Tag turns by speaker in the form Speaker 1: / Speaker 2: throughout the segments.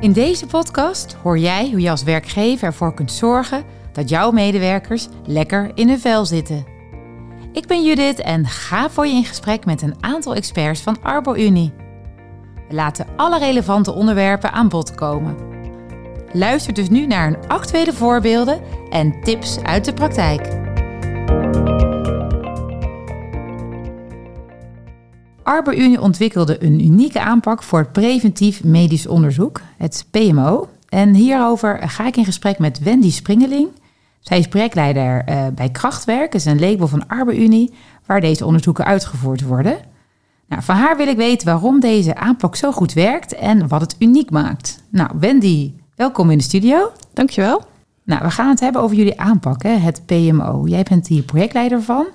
Speaker 1: In deze podcast hoor jij hoe je als werkgever ervoor kunt zorgen dat jouw medewerkers lekker in hun vel zitten. Ik ben Judith en ga voor je in gesprek met een aantal experts van ArboUnie. We laten alle relevante onderwerpen aan bod komen. Luister dus nu naar een actuele voorbeelden en tips uit de praktijk. ArboUnie ontwikkelde een unieke aanpak voor het preventief medisch onderzoek, het PMO. En hierover ga ik in gesprek met Wendy Springeling. Zij is projectleider uh, bij Krachtwerk, is een label van ArboUnie, waar deze onderzoeken uitgevoerd worden. Nou, van haar wil ik weten waarom deze aanpak zo goed werkt en wat het uniek maakt. Nou, Wendy, welkom in de studio.
Speaker 2: Dankjewel.
Speaker 1: Nou, we gaan het hebben over jullie aanpak, hè, het PMO. Jij bent hier projectleider van.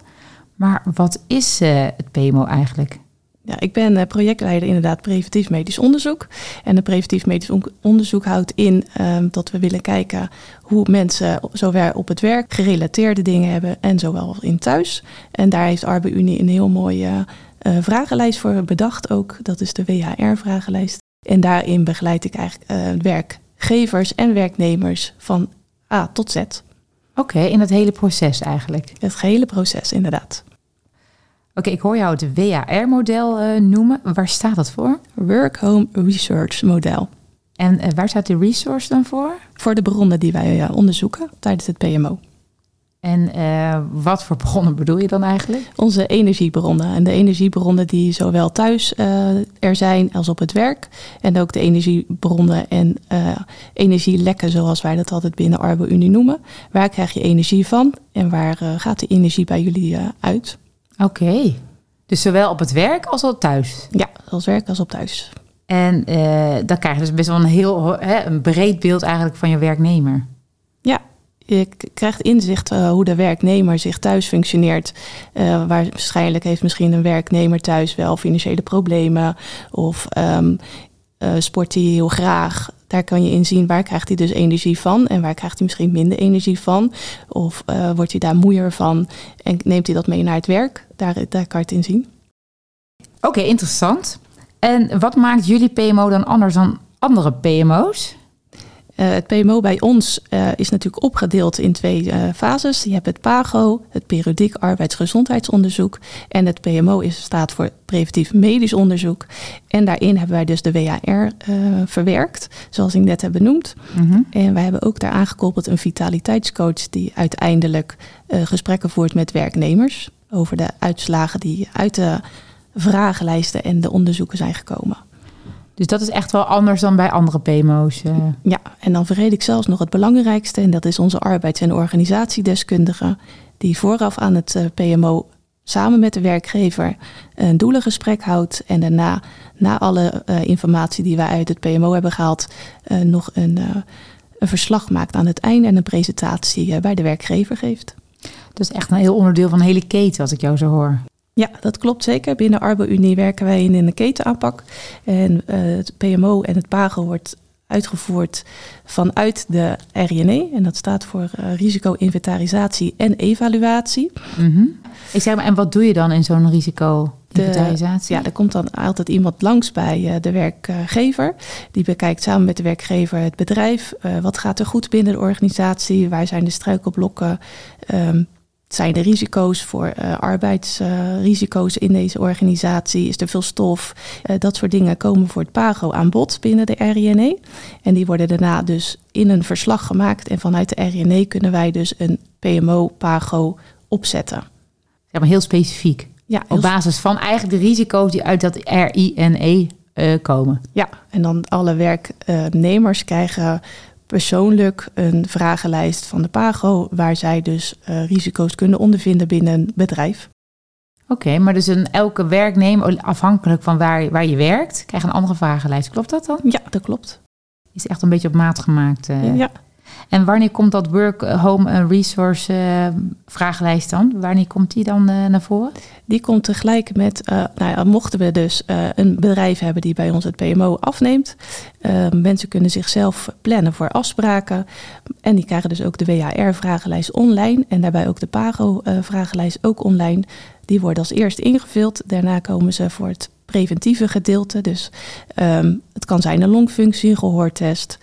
Speaker 1: Maar wat is uh, het PMO eigenlijk?
Speaker 2: Ja, ik ben eh, projectleider inderdaad preventief medisch onderzoek. En het preventief medisch onderzoek houdt in um, dat we willen kijken hoe mensen zowel op het werk gerelateerde dingen hebben en zowel in thuis. En daar heeft ArbeUnie een heel mooie uh, vragenlijst voor bedacht ook. Dat is de WHR-vragenlijst. En daarin begeleid ik eigenlijk uh, werkgevers en werknemers van A tot Z.
Speaker 1: Oké, in het hele proces eigenlijk?
Speaker 2: Het gehele proces, inderdaad.
Speaker 1: Oké, ik hoor jou het WAR-model uh, noemen. Waar staat dat voor?
Speaker 2: Work Home Research Model.
Speaker 1: En uh, waar staat de resource dan voor?
Speaker 2: Voor de bronnen die wij uh, onderzoeken tijdens het PMO.
Speaker 1: En wat voor bronnen bedoel je dan eigenlijk?
Speaker 2: Onze energiebronnen. En de energiebronnen die zowel thuis er zijn als op het werk. En ook de energiebronnen en energielekken, zoals wij dat altijd binnen Arbo-Unie noemen. Waar krijg je energie van en waar gaat de energie bij jullie uit?
Speaker 1: Oké. Dus zowel op het werk als op thuis?
Speaker 2: Ja, als werk als op thuis.
Speaker 1: En uh, dan krijg je dus best wel een heel hè, een breed beeld eigenlijk van je werknemer.
Speaker 2: Ja, je krijgt inzicht uh, hoe de werknemer zich thuis functioneert. Uh, waarschijnlijk heeft misschien een werknemer thuis wel financiële problemen of um, sport hij heel graag. Daar kan je in zien waar krijgt hij dus energie van en waar krijgt hij misschien minder energie van. Of uh, wordt hij daar moeier van en neemt hij dat mee naar het werk. Daar, daar kan je het in zien.
Speaker 1: Oké, interessant. En wat maakt jullie PMO dan anders dan andere PMO's?
Speaker 2: Uh, het PMO bij ons uh, is natuurlijk opgedeeld in twee uh, fases. Je hebt het PAGO, het periodiek arbeidsgezondheidsonderzoek. En het PMO is, staat voor preventief medisch onderzoek. En daarin hebben wij dus de WAR verwerkt, zoals ik net heb benoemd. Mm -hmm. En wij hebben ook daar aangekoppeld een vitaliteitscoach die uiteindelijk gesprekken voert met werknemers over de uitslagen die uit de vragenlijsten en de onderzoeken zijn gekomen.
Speaker 1: Dus dat is echt wel anders dan bij andere PMO's. Uh.
Speaker 2: Ja, en dan vergeet ik zelfs nog het belangrijkste. En dat is onze arbeids- en organisatiedeskundige. Die vooraf aan het uh, PMO samen met de werkgever een doelengesprek houdt. En daarna, na alle uh, informatie die wij uit het PMO hebben gehaald, nog een, een verslag maakt aan het einde en een presentatie bij de werkgever geeft.
Speaker 1: Dat is echt een heel onderdeel van een hele keten, als ik jou zo hoor.
Speaker 2: Ja, dat klopt zeker. Binnen Arbo-Unie werken wij in een ketenaanpak. En uh, het PMO en het PAGO wordt uitgevoerd vanuit de RINE. En dat staat voor uh, risico-inventarisatie en evaluatie.
Speaker 1: Mm -hmm. Ik zeg maar, en wat doe je dan in zo'n risico-inventarisatie?
Speaker 2: Ja, er komt dan altijd iemand langs bij uh, de werkgever. Die bekijkt samen met de werkgever het bedrijf. Uh, wat gaat er goed binnen de organisatie? Waar zijn de struikelblokken? Um, zijn de risico's voor uh, arbeidsrisico's in deze organisatie? Is er veel stof? Uh, dat soort dingen komen voor het PAGO aan bod binnen de RINE. En die worden daarna dus in een verslag gemaakt. En vanuit de RINE kunnen wij dus een PMO-PAGO opzetten.
Speaker 1: Ja, maar heel specifiek. Ja, heel Op basis van eigenlijk de risico's die uit dat RINE komen.
Speaker 2: Ja, en dan alle werknemers krijgen persoonlijk een vragenlijst van de PAGO, waar zij dus uh, risico's kunnen ondervinden binnen een bedrijf.
Speaker 1: Oké, okay, maar dus een, elke werknemer, afhankelijk van waar, waar je werkt, krijgt een andere vragenlijst. Klopt dat dan?
Speaker 2: Ja, dat klopt.
Speaker 1: Is echt een beetje op maat gemaakt.
Speaker 2: Uh. Ja.
Speaker 1: En wanneer komt dat Work Home Resource uh, vragenlijst dan? Wanneer komt die dan naar voren?
Speaker 2: Die komt tegelijk met, nou ja, mochten we dus een bedrijf hebben die bij ons het PMO afneemt. mensen kunnen zichzelf plannen voor afspraken. En die krijgen dus ook de WHR-vragenlijst online. En daarbij ook de PAGO-vragenlijst ook online. Die worden als eerst ingevuld. Daarna komen ze voor het preventieve gedeelte. Dus ehm, het kan zijn een longfunctie, een gehoortest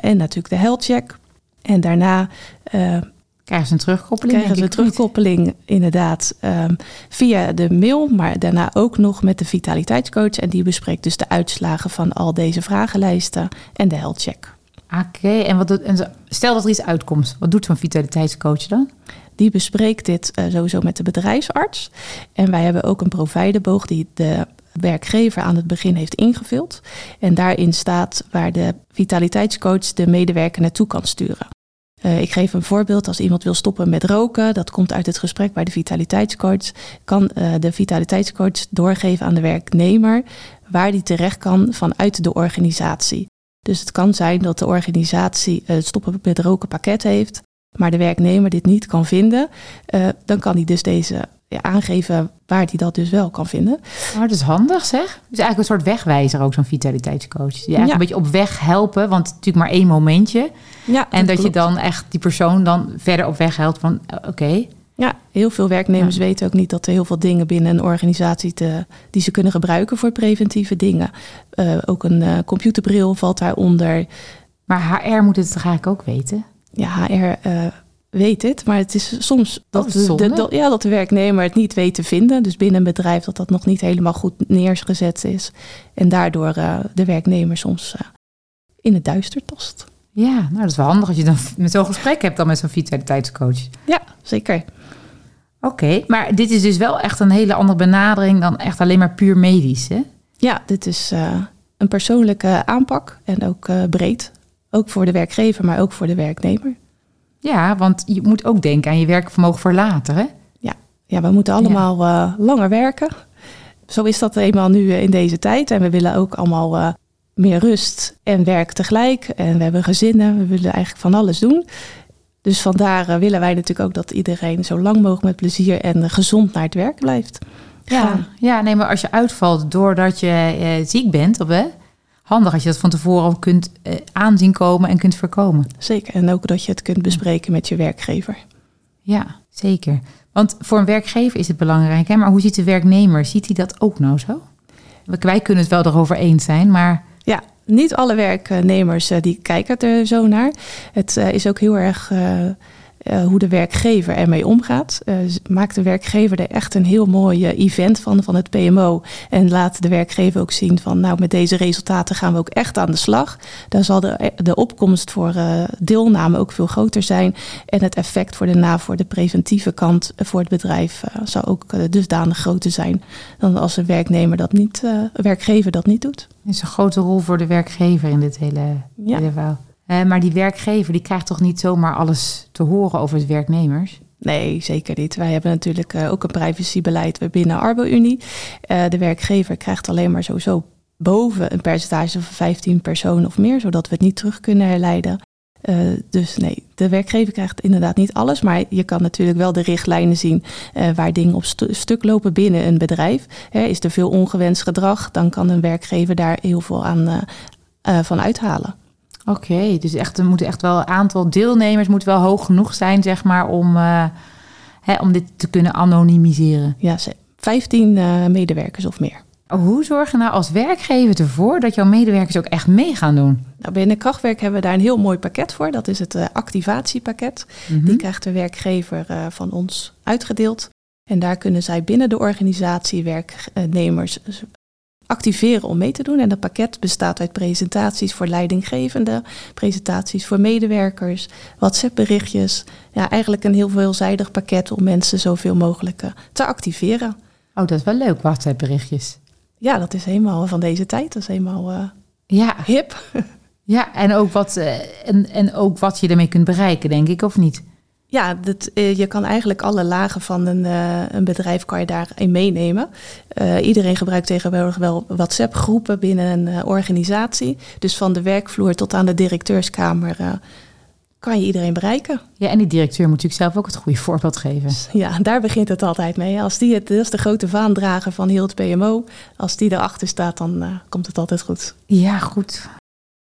Speaker 2: en natuurlijk de health check. En daarna
Speaker 1: uh, krijgen ze een terugkoppeling.
Speaker 2: Krijgen ze een terugkoppeling, inderdaad, um, via de mail, maar daarna ook nog met de vitaliteitscoach. En die bespreekt dus de uitslagen van al deze vragenlijsten en de health check.
Speaker 1: Oké, en, wat doet, en stel dat er iets uitkomt, wat doet zo'n vitaliteitscoach dan?
Speaker 2: Die bespreekt dit uh, sowieso met de bedrijfsarts. En wij hebben ook een providerboog die de werkgever aan het begin heeft ingevuld. En daarin staat waar de vitaliteitscoach de medewerker naartoe kan sturen. Uh, ik geef een voorbeeld. Als iemand wil stoppen met roken, dat komt uit het gesprek bij de vitaliteitscoach, kan uh, de vitaliteitscoach doorgeven aan de werknemer waar die terecht kan vanuit de organisatie. Dus het kan zijn dat de organisatie het stoppen met roken pakket heeft, maar de werknemer dit niet kan vinden. Dan kan hij dus deze ja, aangeven waar hij dat dus wel kan vinden.
Speaker 1: Maar dat is handig zeg. Het is eigenlijk een soort wegwijzer ook zo'n vitaliteitscoach. Die eigenlijk een beetje op weg helpen, want natuurlijk maar één momentje. Ja, en dat, je dan echt die persoon dan verder op weg helpt van eh, oké.
Speaker 2: Ja, heel veel werknemers weten ook niet dat er heel veel dingen binnen een organisatie te, die ze kunnen gebruiken voor preventieve dingen. Uh, ook een uh, computerbril valt daaronder.
Speaker 1: Maar HR moet het toch eigenlijk ook weten?
Speaker 2: Ja, HR weet het, maar het is soms dat, de, de, ja, dat de werknemer het niet weet te vinden. Dus binnen een bedrijf dat dat nog niet helemaal goed neergezet is. En daardoor uh, de werknemer soms uh, in het duister tost.
Speaker 1: Ja, nou dat is wel handig als je dan met zo'n gesprek hebt dan met zo'n vitaliteitscoach.
Speaker 2: Ja, zeker.
Speaker 1: Oké, maar dit is dus wel echt een hele andere benadering dan echt alleen maar puur medisch, hè?
Speaker 2: Ja, dit is uh, een persoonlijke aanpak en ook breed. Ook voor de werkgever, maar ook voor de werknemer.
Speaker 1: Ja, want je moet ook denken aan je werkvermogen voor later, hè?
Speaker 2: Ja, ja we moeten allemaal uh, langer werken. Zo is dat eenmaal nu eh, in deze tijd. En we willen ook allemaal uh, meer rust en werk tegelijk. En we hebben gezinnen, we willen eigenlijk van alles doen. Dus vandaar uh, willen wij natuurlijk ook dat iedereen zo lang mogelijk met plezier en gezond naar het werk blijft.
Speaker 1: Ja, ja, nee, maar als je uitvalt doordat je ziek bent, of, hè, handig als je dat van tevoren kunt uh, aanzien komen en kunt voorkomen.
Speaker 2: Zeker, en ook dat je het kunt bespreken met je werkgever.
Speaker 1: Ja, zeker. Want voor een werkgever is het belangrijk, hè? maar hoe ziet de werknemer? Ziet hij dat ook nou zo? Wij kunnen het wel erover eens zijn, maar...
Speaker 2: Ja, niet alle werknemers eh, die kijken er zo naar. Het eh, is ook heel erg uh, hoe de werkgever ermee omgaat. Uh, maakt de werkgever er echt een heel mooi uh, event van, van het PMO. En laat de werkgever ook zien van nou met deze resultaten gaan we ook echt aan de slag. Dan zal de, de opkomst voor deelname ook veel groter zijn. En het effect voor de na voor de preventieve kant voor het bedrijf zal ook dusdanig groter zijn dan als een werknemer dat niet, werkgever dat niet doet.
Speaker 1: Het is een grote rol voor de werkgever in dit hele, ja. hele verhaal. Maar die werkgever die krijgt toch niet zomaar alles te horen over de werknemers?
Speaker 2: Nee, zeker niet. Wij hebben natuurlijk uh, ook een privacybeleid binnen Arbo-Unie. Uh, de werkgever krijgt alleen maar sowieso boven een percentage van 15 personen of meer, zodat we het niet terug kunnen herleiden. dus nee, de werkgever krijgt inderdaad niet alles, maar je kan natuurlijk wel de richtlijnen zien waar dingen op st stuk lopen binnen een bedrijf. is er veel ongewenst gedrag, dan kan een werkgever daar heel veel aan van uithalen.
Speaker 1: Oké, dus echt, er moeten echt wel een aantal deelnemers moet wel hoog genoeg zijn, zeg maar, om, uh, hè, om dit te kunnen anonimiseren.
Speaker 2: Ja, 15 uh, eh, medewerkers of meer.
Speaker 1: Hoe zorg je nou als werkgever ervoor dat jouw medewerkers ook echt mee gaan doen?
Speaker 2: Nou, binnen Krachtwerk hebben we daar een heel mooi pakket voor. Dat is het uh, activatiepakket. Mm -hmm. Die krijgt de werkgever van ons uitgedeeld. En daar kunnen zij binnen de organisatie werknemers activeren om mee te doen. En dat pakket bestaat uit presentaties voor leidinggevenden, presentaties voor medewerkers, WhatsApp-berichtjes. Ja, eigenlijk een heel veelzijdig pakket om mensen zoveel mogelijk eh, te activeren.
Speaker 1: Oh, dat is wel leuk, WhatsApp-berichtjes.
Speaker 2: Ja, dat is helemaal van deze tijd. Dat is helemaal uh, ja. hip.
Speaker 1: Ja, en ook, wat, uh, en, en ook wat je ermee kunt bereiken, denk ik, of niet?
Speaker 2: Ja, dat, uh, je kan eigenlijk alle lagen van een, uh, een bedrijf kan je daarin meenemen. Uh, iedereen gebruikt tegenwoordig wel WhatsApp-groepen binnen een organisatie. Dus van de werkvloer tot aan de directeurskamer kan je iedereen bereiken.
Speaker 1: Ja, en die directeur moet natuurlijk zelf ook het goede voorbeeld geven.
Speaker 2: Ja, daar begint het altijd mee. Als die het, dat is de grote vaandrager van heel het PMO. Als die erachter staat, dan komt het altijd goed.
Speaker 1: Ja, goed.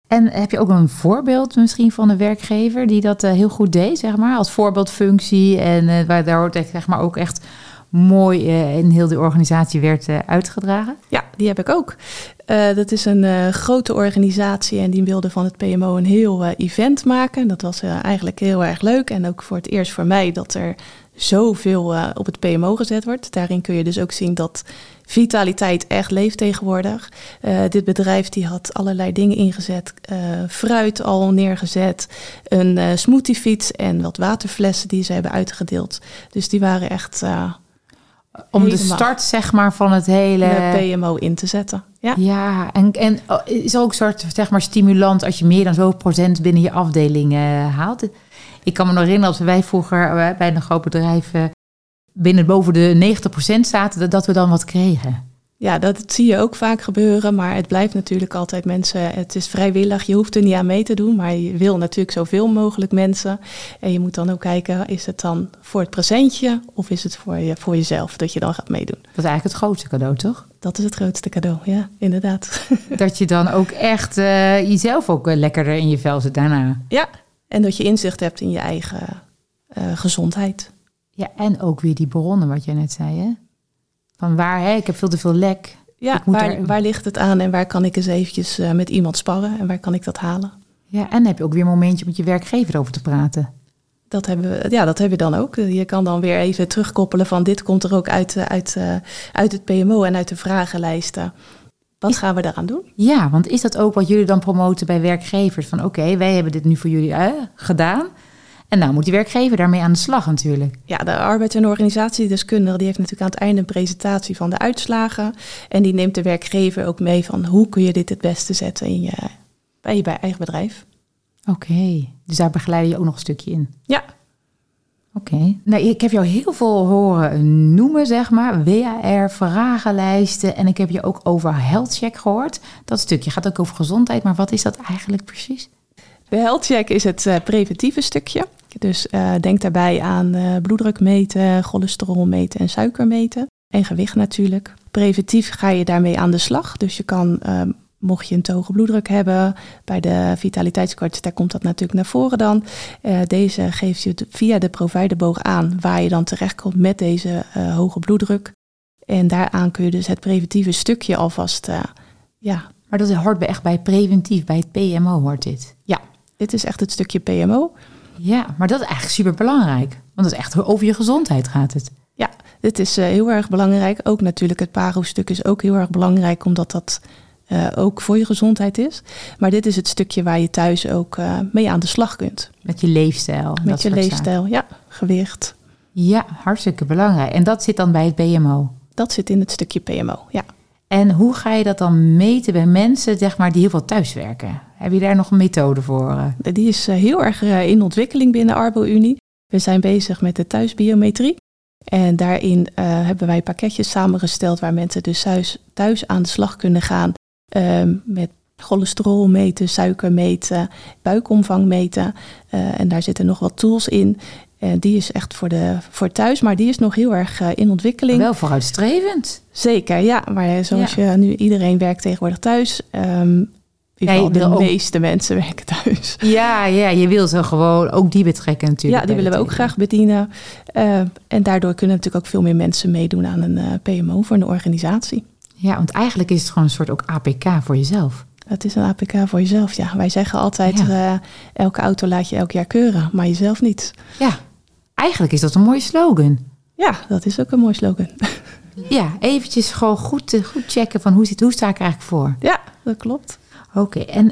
Speaker 1: En heb je ook een voorbeeld misschien van een werkgever die dat uh, heel goed deed, zeg maar, als voorbeeldfunctie en uh, waar daar zeg maar ook echt mooi uh, in heel de organisatie werd uitgedragen?
Speaker 2: Ja, die heb ik ook. Dat is een grote organisatie en die wilde van het PMO een heel event maken. Dat was eigenlijk heel erg leuk en ook voor het eerst voor mij dat er zoveel op het PMO gezet wordt. Daarin kun je dus ook zien dat vitaliteit echt leeft tegenwoordig. Uh, dit bedrijf die had allerlei dingen ingezet. Uh, fruit al neergezet, een smoothiefiets en wat waterflessen die ze hebben uitgedeeld. Dus die waren echt...
Speaker 1: Om de start zeg maar van het hele...
Speaker 2: PMO in te zetten. Ja,
Speaker 1: ja en, en oh, is ook een soort zeg maar stimulant als je meer dan zoveel procent binnen je afdeling haalt? Ik kan me nog herinneren dat wij vroeger bij een groot bedrijf binnen boven de 90% zaten, dat we dan wat kregen.
Speaker 2: Ja, dat zie je ook vaak gebeuren, maar het blijft natuurlijk altijd mensen. Het is vrijwillig, je hoeft er niet aan mee te doen, maar je wil natuurlijk zoveel mogelijk mensen. En je moet dan ook kijken, is het dan voor het presentje of is het voor, je, voor jezelf dat je dan gaat meedoen?
Speaker 1: Dat is eigenlijk het grootste cadeau, toch?
Speaker 2: Dat is het grootste cadeau, ja, inderdaad.
Speaker 1: Dat je dan ook echt uh, jezelf ook lekkerder in je vel zit daarna.
Speaker 2: Ja, en dat je inzicht hebt in je eigen uh, gezondheid.
Speaker 1: Ja, en ook weer die bronnen, wat jij net zei, hè? Van waar, hè? Ik heb veel te veel lek.
Speaker 2: Ja, waar, waar ligt het aan en waar kan ik eens eventjes uh, met iemand sparren en waar kan ik dat halen?
Speaker 1: Ja, en heb je ook weer een momentje met je werkgever over te praten.
Speaker 2: Dat hebben we, ja, dat heb je dan ook. Je kan dan weer even terugkoppelen van dit komt er ook uit, eh, uit, uit het PMO en uit de vragenlijsten. Wat gaan we daaraan doen?
Speaker 1: Ja, want is dat ook wat jullie dan promoten bij werkgevers? Van oké, wij hebben dit nu voor jullie gedaan. En nou moet die werkgever daarmee aan de slag natuurlijk.
Speaker 2: Ja, de arbeids- en organisatiedeskundige die heeft natuurlijk aan het einde een presentatie van de uitslagen. En die neemt de werkgever ook mee van hoe kun je dit het beste zetten in je, bij je eigen bedrijf.
Speaker 1: Oké, dus daar begeleid je ook nog een stukje in.
Speaker 2: Ja.
Speaker 1: Oké. Nou, ik heb jou heel veel horen noemen, zeg maar. WAR, vragenlijsten. En ik heb je ook over health check gehoord. Dat stukje gaat ook over gezondheid. Maar wat is dat eigenlijk precies?
Speaker 2: De health check is het uh, preventieve stukje. Dus uh, denk daarbij aan uh, bloeddruk meten, cholesterol meten en suiker meten. En gewicht natuurlijk. Preventief ga je daarmee aan de slag. Dus je kan, uh, mocht je een te hoge bloeddruk hebben, bij de vitaliteitskorts, daar komt dat natuurlijk naar voren dan. deze geeft je via de providerboog aan waar je dan terechtkomt met deze hoge bloeddruk. En daaraan kun je dus het preventieve stukje alvast, ja.
Speaker 1: Maar dat hoort bij echt bij preventief, bij het PMO hoort dit?
Speaker 2: Ja, dit is echt het stukje PMO.
Speaker 1: Ja, maar dat is eigenlijk super belangrijk. Want dat is echt over je gezondheid gaat het.
Speaker 2: Ja, dit is heel erg belangrijk. Ook natuurlijk het PARO-stuk is ook heel erg belangrijk, omdat dat uh, ook voor je gezondheid is. Maar dit is het stukje waar je thuis ook uh, mee aan de slag kunt.
Speaker 1: Met je leefstijl.
Speaker 2: Met je leefstijl, ja. Gewicht.
Speaker 1: Ja, hartstikke belangrijk. En dat zit dan bij het PMO?
Speaker 2: Dat zit in het stukje PMO, ja.
Speaker 1: En hoe ga je dat dan meten bij mensen zeg maar, die heel veel thuiswerken? Heb je daar nog een methode voor?
Speaker 2: Eh? Die is eh, heel erg eh, in ontwikkeling binnen Arbo-Unie. We zijn bezig met de thuisbiometrie. En daarin hebben wij pakketjes samengesteld waar mensen dus thuis, thuis aan de slag kunnen gaan ehm, met cholesterol meten, suiker meten, buikomvang meten. en daar zitten nog wat tools in. Uh, die is echt voor, de, voor thuis, maar die is nog heel erg uh, in ontwikkeling.
Speaker 1: Wel vooruitstrevend.
Speaker 2: Zeker, ja. Maar zoals ja. je nu, iedereen werkt tegenwoordig thuis. Um, ja, de meeste mensen werken thuis.
Speaker 1: Ja, ja, je wil ze gewoon ook die betrekken natuurlijk.
Speaker 2: Ja, die willen we ook graag bedienen. Uh, en daardoor kunnen natuurlijk ook veel meer mensen meedoen aan een PMO voor een organisatie.
Speaker 1: Ja, want eigenlijk is het gewoon een soort ook APK voor jezelf.
Speaker 2: Het is een APK voor jezelf, ja. Wij zeggen altijd, ja. elke auto laat je elk jaar keuren, maar jezelf niet.
Speaker 1: Ja, Eigenlijk is dat een mooie slogan.
Speaker 2: Ja, dat is ook een mooi slogan.
Speaker 1: Ja, eventjes gewoon goed, eh, goed checken van hoe, zit, hoe sta ik eigenlijk voor.
Speaker 2: Ja, dat klopt.
Speaker 1: Oké, en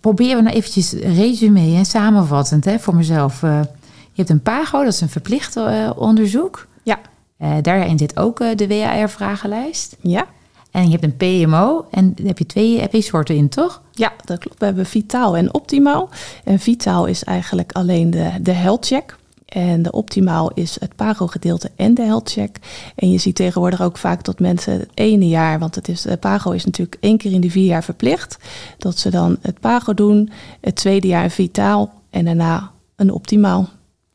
Speaker 1: proberen we nou eventjes resume en samenvattend hè, voor mezelf. Uh, je hebt een PAGO, dat is een verplicht uh, onderzoek.
Speaker 2: Ja.
Speaker 1: Uh, daarin zit ook de WAR-vragenlijst.
Speaker 2: Ja.
Speaker 1: En je hebt een PMO en daar heb je twee heb je soorten in, toch?
Speaker 2: Ja, dat klopt. We hebben vitaal en optimaal. En vitaal is eigenlijk alleen de, de health check. En de optimaal is het PAGO-gedeelte en de health check. En je ziet tegenwoordig ook vaak dat mensen het ene jaar, want het is, de PAGO is natuurlijk één keer in de vier jaar verplicht, dat ze dan het PAGO doen, het tweede jaar een vitaal en daarna een optimaal.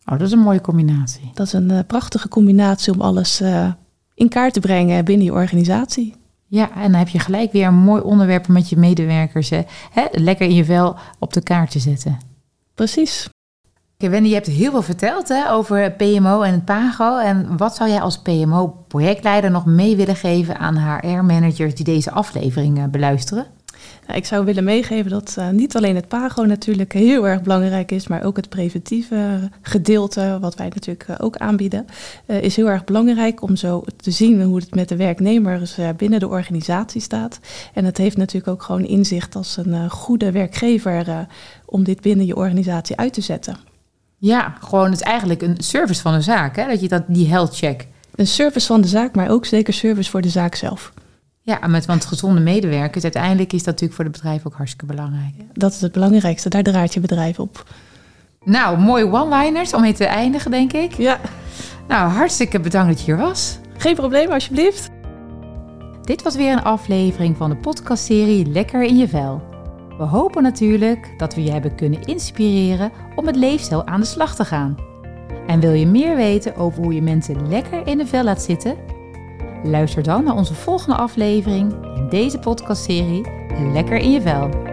Speaker 1: Oh, dat is een mooie combinatie.
Speaker 2: Dat is een uh, prachtige combinatie om alles uh, in kaart te brengen binnen je organisatie.
Speaker 1: Ja, en dan heb je gelijk weer een mooi onderwerp met je medewerkers. Hè? Hè? Lekker in je vel op de kaart te zetten.
Speaker 2: Precies.
Speaker 1: Wendy, je hebt heel veel verteld hè, over PMO en het PAGO. En wat zou jij als PMO-projectleider nog mee willen geven aan HR-managers die deze aflevering eh, beluisteren?
Speaker 2: Nou, ik zou willen meegeven dat uh, niet alleen het PAGO natuurlijk heel erg belangrijk is, maar ook het preventieve gedeelte, wat wij natuurlijk uh, ook aanbieden, uh, is heel erg belangrijk om zo te zien hoe het met de werknemers binnen de organisatie staat. En het heeft natuurlijk ook gewoon inzicht als een goede werkgever om dit binnen je organisatie uit te zetten.
Speaker 1: Ja, gewoon het eigenlijk een service van de zaak, hè? dat je dat, die health check.
Speaker 2: Een service van de zaak, maar ook zeker service voor de zaak zelf.
Speaker 1: Ja, met, want gezonde medewerkers, uiteindelijk is dat natuurlijk voor het bedrijf ook hartstikke belangrijk.
Speaker 2: Dat is het belangrijkste, daar draait je bedrijf op.
Speaker 1: Nou, mooie one-liners om mee te eindigen, denk ik.
Speaker 2: Ja.
Speaker 1: Nou, hartstikke bedankt dat je hier was.
Speaker 2: Geen probleem, alsjeblieft.
Speaker 1: Dit was weer een aflevering van de podcastserie Lekker in je vel. We hopen natuurlijk dat we je hebben kunnen inspireren om met leefstijl aan de slag te gaan. En wil je meer weten over hoe je mensen lekker in de vel laat zitten? Luister dan naar onze volgende aflevering in deze podcastserie Lekker in je vel.